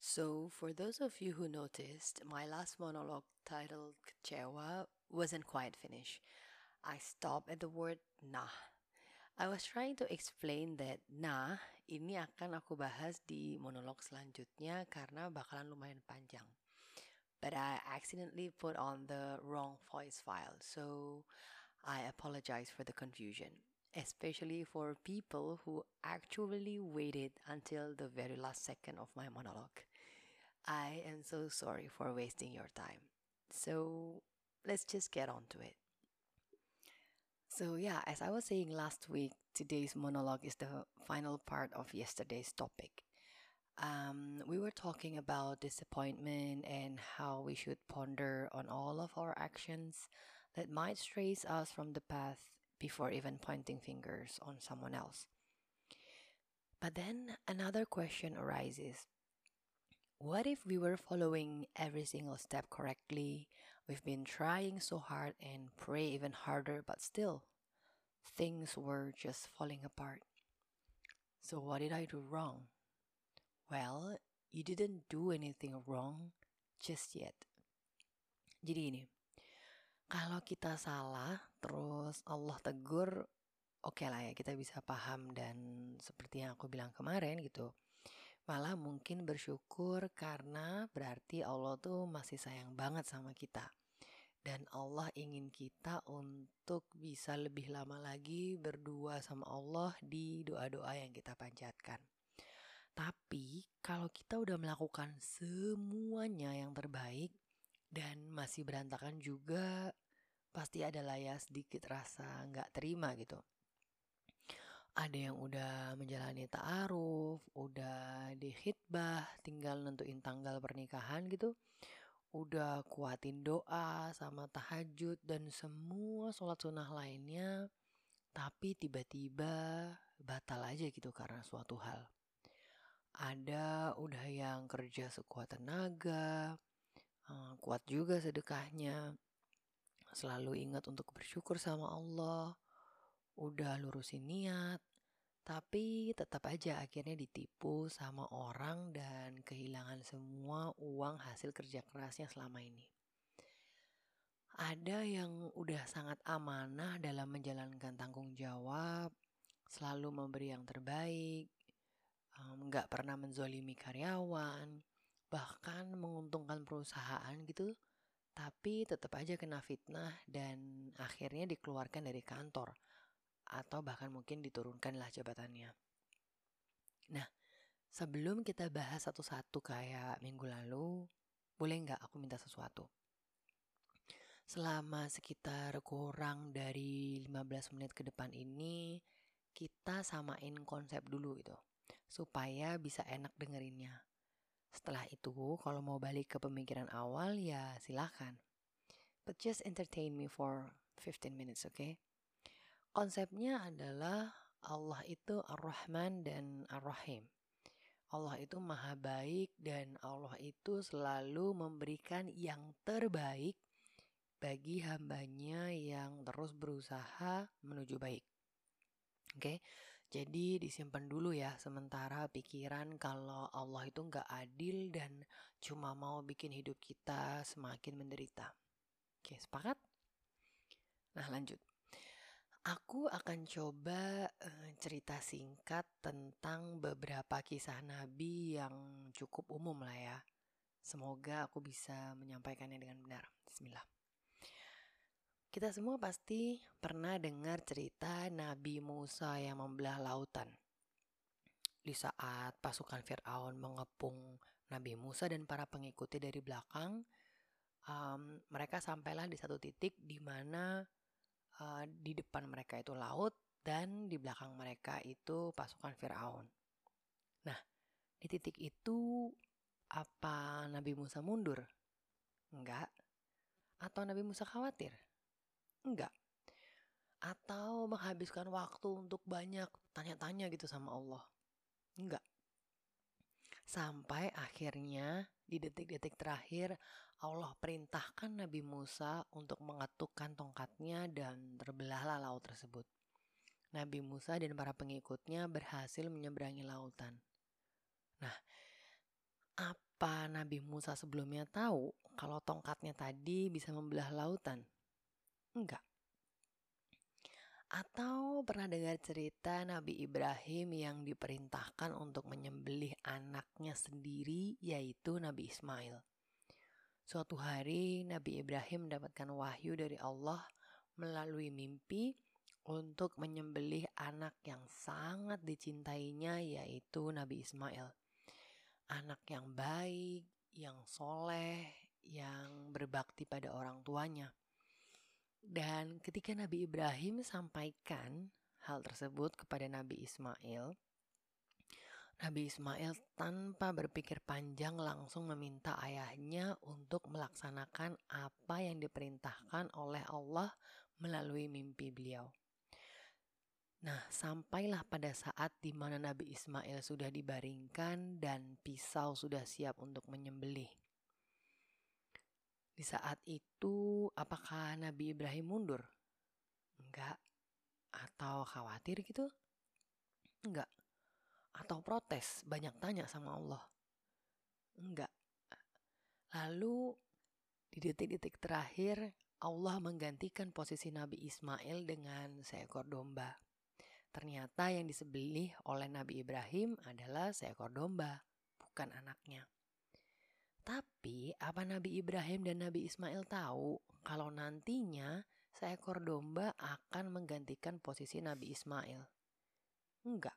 So, for those of you who noticed, my last monologue titled Kecewa wasn't quite finished. I stopped at the word nah. I was trying to explain that nah ini akan aku bahas di monolog selanjutnya karena bakalan lumayan panjang. But I accidentally put on the wrong voice file, so I apologize for the confusion, especially for people who actually waited until the very last second of my monologue. I am so sorry for wasting your time. So let's just get on to it. So, yeah, as I was saying last week, today's monologue is the final part of yesterday's topic. Um, we were talking about disappointment and how we should ponder on all of our actions that might stray us from the path before even pointing fingers on someone else. But then another question arises What if we were following every single step correctly? We've been trying so hard and pray even harder, but still, things were just falling apart. So, what did I do wrong? Well, you didn't do anything wrong just yet. Jadi ini, kalau kita salah, terus Allah tegur, oke okay lah ya, kita bisa paham dan seperti yang aku bilang kemarin gitu. Malah mungkin bersyukur karena berarti Allah tuh masih sayang banget sama kita. Dan Allah ingin kita untuk bisa lebih lama lagi berdua sama Allah di doa-doa yang kita panjatkan. Tapi kalau kita udah melakukan semuanya yang terbaik dan masih berantakan juga, pasti ada lah ya sedikit rasa nggak terima gitu. Ada yang udah menjalani ta'aruf, udah dihitbah, tinggal nentuin tanggal pernikahan gitu. Udah kuatin doa sama tahajud dan semua sholat sunnah lainnya. Tapi tiba-tiba batal aja gitu karena suatu hal. Ada udah yang kerja sekuat tenaga, uh, kuat juga sedekahnya, selalu ingat untuk bersyukur sama Allah, udah lurusin niat, tapi tetap aja akhirnya ditipu sama orang dan kehilangan semua uang hasil kerja kerasnya selama ini. Ada yang udah sangat amanah dalam menjalankan tanggung jawab, selalu memberi yang terbaik, nggak um, pernah menzolimi karyawan, bahkan menguntungkan perusahaan gitu, tapi tetap aja kena fitnah dan akhirnya dikeluarkan dari kantor atau bahkan mungkin diturunkanlah jabatannya. Nah, sebelum kita bahas satu-satu kayak minggu lalu, boleh nggak aku minta sesuatu? Selama sekitar kurang dari 15 menit ke depan ini, kita samain konsep dulu itu supaya bisa enak dengerinnya. Setelah itu, kalau mau balik ke pemikiran awal ya silahkan. But just entertain me for 15 minutes, oke? Okay? Konsepnya adalah Allah itu Ar-Rahman dan Ar-Rahim. Allah itu maha baik dan Allah itu selalu memberikan yang terbaik bagi hambanya yang terus berusaha menuju baik. Oke, okay? jadi disimpan dulu ya sementara pikiran kalau Allah itu nggak adil dan cuma mau bikin hidup kita semakin menderita. Oke, okay, sepakat? Nah lanjut. Aku akan coba cerita singkat tentang beberapa kisah Nabi yang cukup umum lah ya. Semoga aku bisa menyampaikannya dengan benar. Bismillah. Kita semua pasti pernah dengar cerita Nabi Musa yang membelah lautan. Di saat pasukan Firaun mengepung Nabi Musa dan para pengikutnya dari belakang, um, mereka sampailah di satu titik di mana uh, di depan mereka itu laut dan di belakang mereka itu pasukan Firaun. Nah, di titik itu apa Nabi Musa mundur? Enggak. Atau Nabi Musa khawatir? Enggak. Atau menghabiskan waktu untuk banyak tanya-tanya gitu sama Allah. Enggak. Sampai akhirnya di detik-detik terakhir Allah perintahkan Nabi Musa untuk mengetukkan tongkatnya dan terbelahlah laut tersebut. Nabi Musa dan para pengikutnya berhasil menyeberangi lautan. Nah, apa Nabi Musa sebelumnya tahu kalau tongkatnya tadi bisa membelah lautan? Enggak. Atau pernah dengar cerita Nabi Ibrahim yang diperintahkan untuk menyembelih anaknya sendiri yaitu Nabi Ismail. Suatu hari Nabi Ibrahim mendapatkan wahyu dari Allah melalui mimpi untuk menyembelih anak yang sangat dicintainya yaitu Nabi Ismail anak yang baik, yang soleh, yang berbakti pada orang tuanya. Dan ketika Nabi Ibrahim sampaikan hal tersebut kepada Nabi Ismail, Nabi Ismail tanpa berpikir panjang langsung meminta ayahnya untuk melaksanakan apa yang diperintahkan oleh Allah melalui mimpi beliau. Nah, sampailah pada saat di mana Nabi Ismail sudah dibaringkan dan pisau sudah siap untuk menyembelih. Di saat itu, apakah Nabi Ibrahim mundur? Enggak. Atau khawatir gitu? Enggak. Atau protes, banyak tanya sama Allah? Enggak. Lalu, di detik-detik terakhir, Allah menggantikan posisi Nabi Ismail dengan seekor domba. Ternyata yang disembelih oleh Nabi Ibrahim adalah seekor domba, bukan anaknya. Tapi apa Nabi Ibrahim dan Nabi Ismail tahu kalau nantinya seekor domba akan menggantikan posisi Nabi Ismail? Enggak.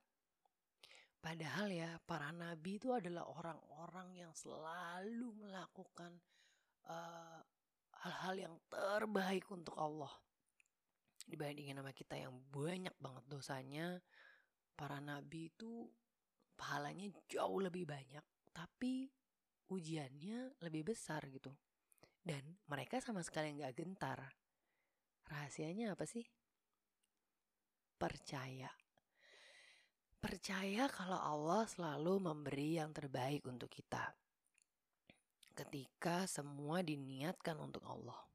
Padahal ya para nabi itu adalah orang-orang yang selalu melakukan eh, hal-hal uh, yang terbaik untuk Allah. Dibandingin sama kita yang banyak banget dosanya para nabi itu pahalanya jauh lebih banyak tapi ujiannya lebih besar gitu. Dan mereka sama sekali nggak gentar. Rahasianya apa sih? Percaya percaya kalau Allah selalu memberi yang terbaik untuk kita ketika semua diniatkan untuk Allah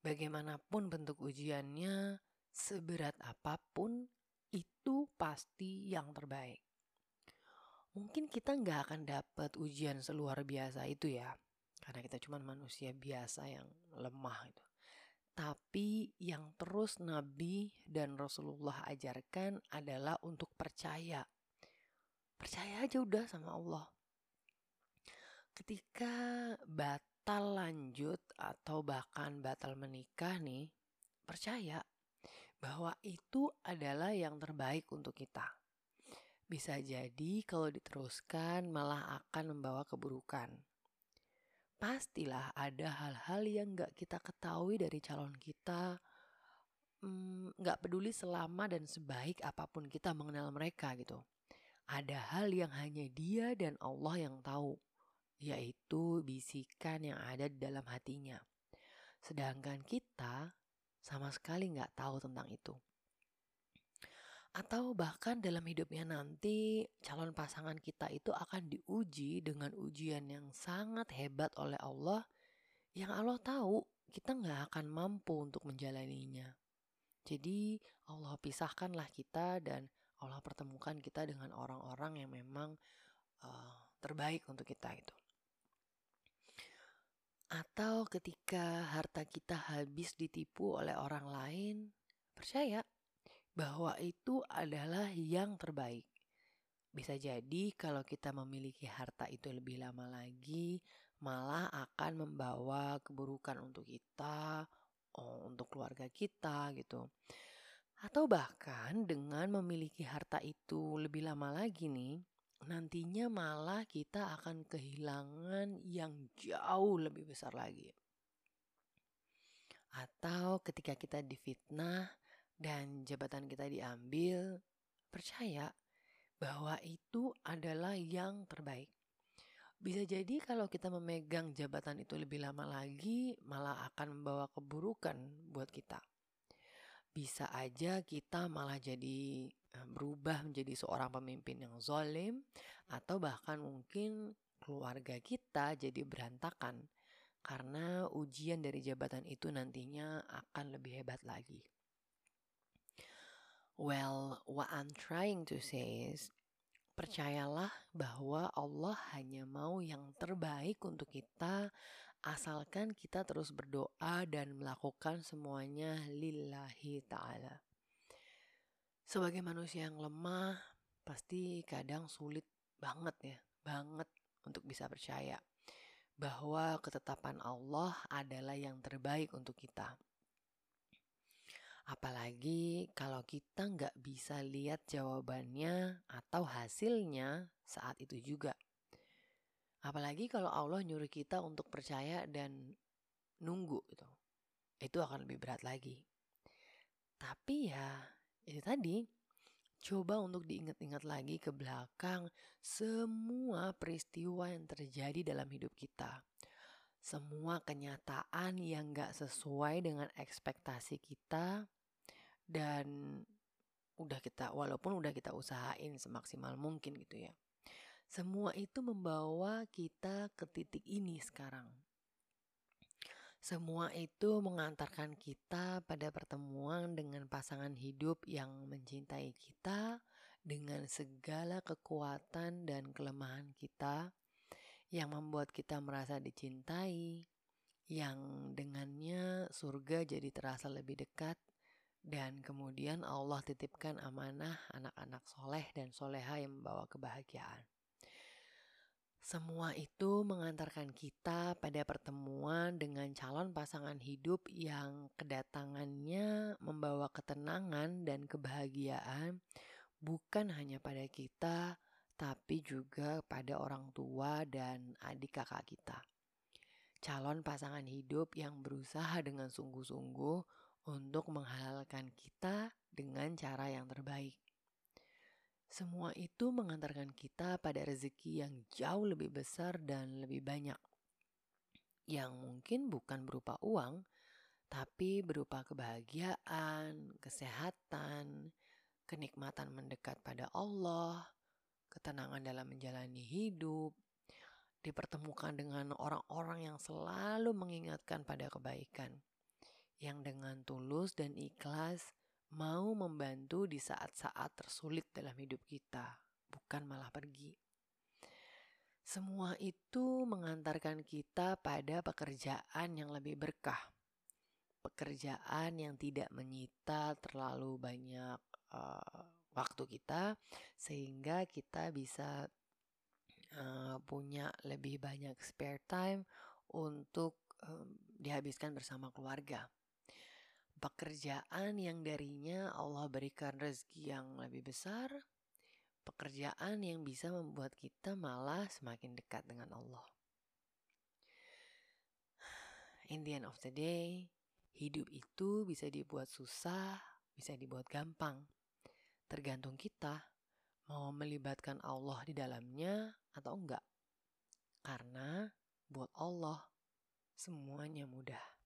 Bagaimanapun bentuk ujiannya, seberat apa pun, itu pasti yang terbaik. Mungkin kita nggak akan dapat ujian seluar biasa itu ya, karena kita cuma manusia biasa yang lemah itu. Tapi yang terus Nabi dan Rasulullah ajarkan adalah untuk percaya. Percaya aja udah sama Allah. Ketika bat batal lanjut atau bahkan batal menikah nih, percaya bahwa itu adalah yang terbaik untuk kita. Bisa jadi kalau diteruskan malah akan membawa keburukan. Pastilah ada hal-hal yang gak kita ketahui dari calon kita, hmm, gak peduli selama dan sebaik apa pun kita mengenal mereka gitu. Ada hal yang hanya dia dan Allah yang tahu yaitu bisikan yang ada di dalam hatinya. Sedangkan kita sama sekali nggak tahu tentang itu. Atau bahkan dalam hidupnya nanti calon pasangan kita itu akan diuji dengan ujian yang sangat hebat oleh Allah yang Allah tahu kita nggak akan mampu untuk menjalaninya. Jadi Allah pisahkanlah kita dan Allah pertemukan kita dengan orang-orang yang memang uh, terbaik untuk kita itu. Atau ketika harta kita habis ditipu oleh orang lain, percaya bahwa itu adalah yang terbaik. Bisa jadi kalau kita memiliki harta itu lebih lama lagi, malah akan membawa keburukan untuk kita, oh, untuk keluarga kita gitu. Atau bahkan dengan memiliki harta itu lebih lama lagi nih, nantinya malah kita akan kehilangan yang jauh lebih besar lagi. Atau ketika kita difitnah dan jabatan kita diambil, percaya bahwa itu adalah yang terbaik. Bisa jadi kalau kita memegang jabatan itu lebih lama lagi, malah akan membawa keburukan buat kita. Bisa aja kita malah jadi Eh, berubah menjadi seorang pemimpin yang zolim atau bahkan mungkin keluarga kita jadi berantakan karena ujian dari jabatan itu nantinya akan lebih hebat lagi. Well, what I'm trying to say is Percayalah bahwa Allah hanya mau yang terbaik untuk kita, asalkan kita terus berdoa dan melakukan semuanya lillahi ta'ala. Sebagai manusia yang lemah, pasti kadang sulit banget ya, banget untuk bisa percaya bahwa ketetapan Allah adalah yang terbaik untuk kita. Apalagi kalau kita nggak bisa lihat jawabannya atau hasilnya saat itu juga. Apalagi kalau Allah nyuruh kita untuk percaya dan nunggu gitu. Itu akan lebih berat lagi. Tapi ya, itu tadi. Coba untuk diingat-ingat lagi ke belakang semua peristiwa yang terjadi dalam hidup kita. Semua kenyataan yang gak sesuai dengan ekspektasi kita dan udah kita walaupun udah kita usahain semaksimal mungkin gitu ya. Semua itu membawa kita ke titik ini sekarang. Semua itu mengantarkan kita pada pertemuan dengan pasangan hidup yang mencintai kita dengan segala kekuatan dan kelemahan kita yang membuat kita merasa dicintai, yang dengannya surga jadi terasa lebih dekat dan kemudian Allah titipkan amanah anak-anak soleh dan soleha yang membawa kebahagiaan. Semua itu mengantarkan kita pada pertemuan dengan calon pasangan hidup yang kedatangannya membawa ketenangan dan kebahagiaan bukan hanya pada kita, tapi juga pada orang tua dan adik kakak kita. Calon pasangan hidup yang berusaha dengan sungguh-sungguh untuk menghalalkan kita dengan cara yang terbaik. Semua itu mengantarkan kita pada rezeki yang jauh lebih besar dan lebih banyak, yang mungkin bukan berupa uang, tapi berupa kebahagiaan, kesehatan, kenikmatan mendekat pada Allah, ketenangan dalam menjalani hidup, dipertemukan dengan orang-orang yang selalu mengingatkan pada kebaikan yang dengan tulus dan ikhlas mau membantu di saat-saat tersulit dalam hidup kita, bukan malah pergi. Semua itu mengantarkan kita pada pekerjaan yang lebih berkah. Pekerjaan yang tidak menyita terlalu banyak uh, waktu kita sehingga kita bisa uh, punya lebih banyak spare time untuk um, dihabiskan bersama keluarga pekerjaan yang darinya Allah berikan rezeki yang lebih besar, pekerjaan yang bisa membuat kita malah semakin dekat dengan Allah. In the end of the day, hidup itu bisa dibuat susah, bisa dibuat gampang. Tergantung kita mau melibatkan Allah di dalamnya atau enggak. Karena buat Allah semuanya mudah.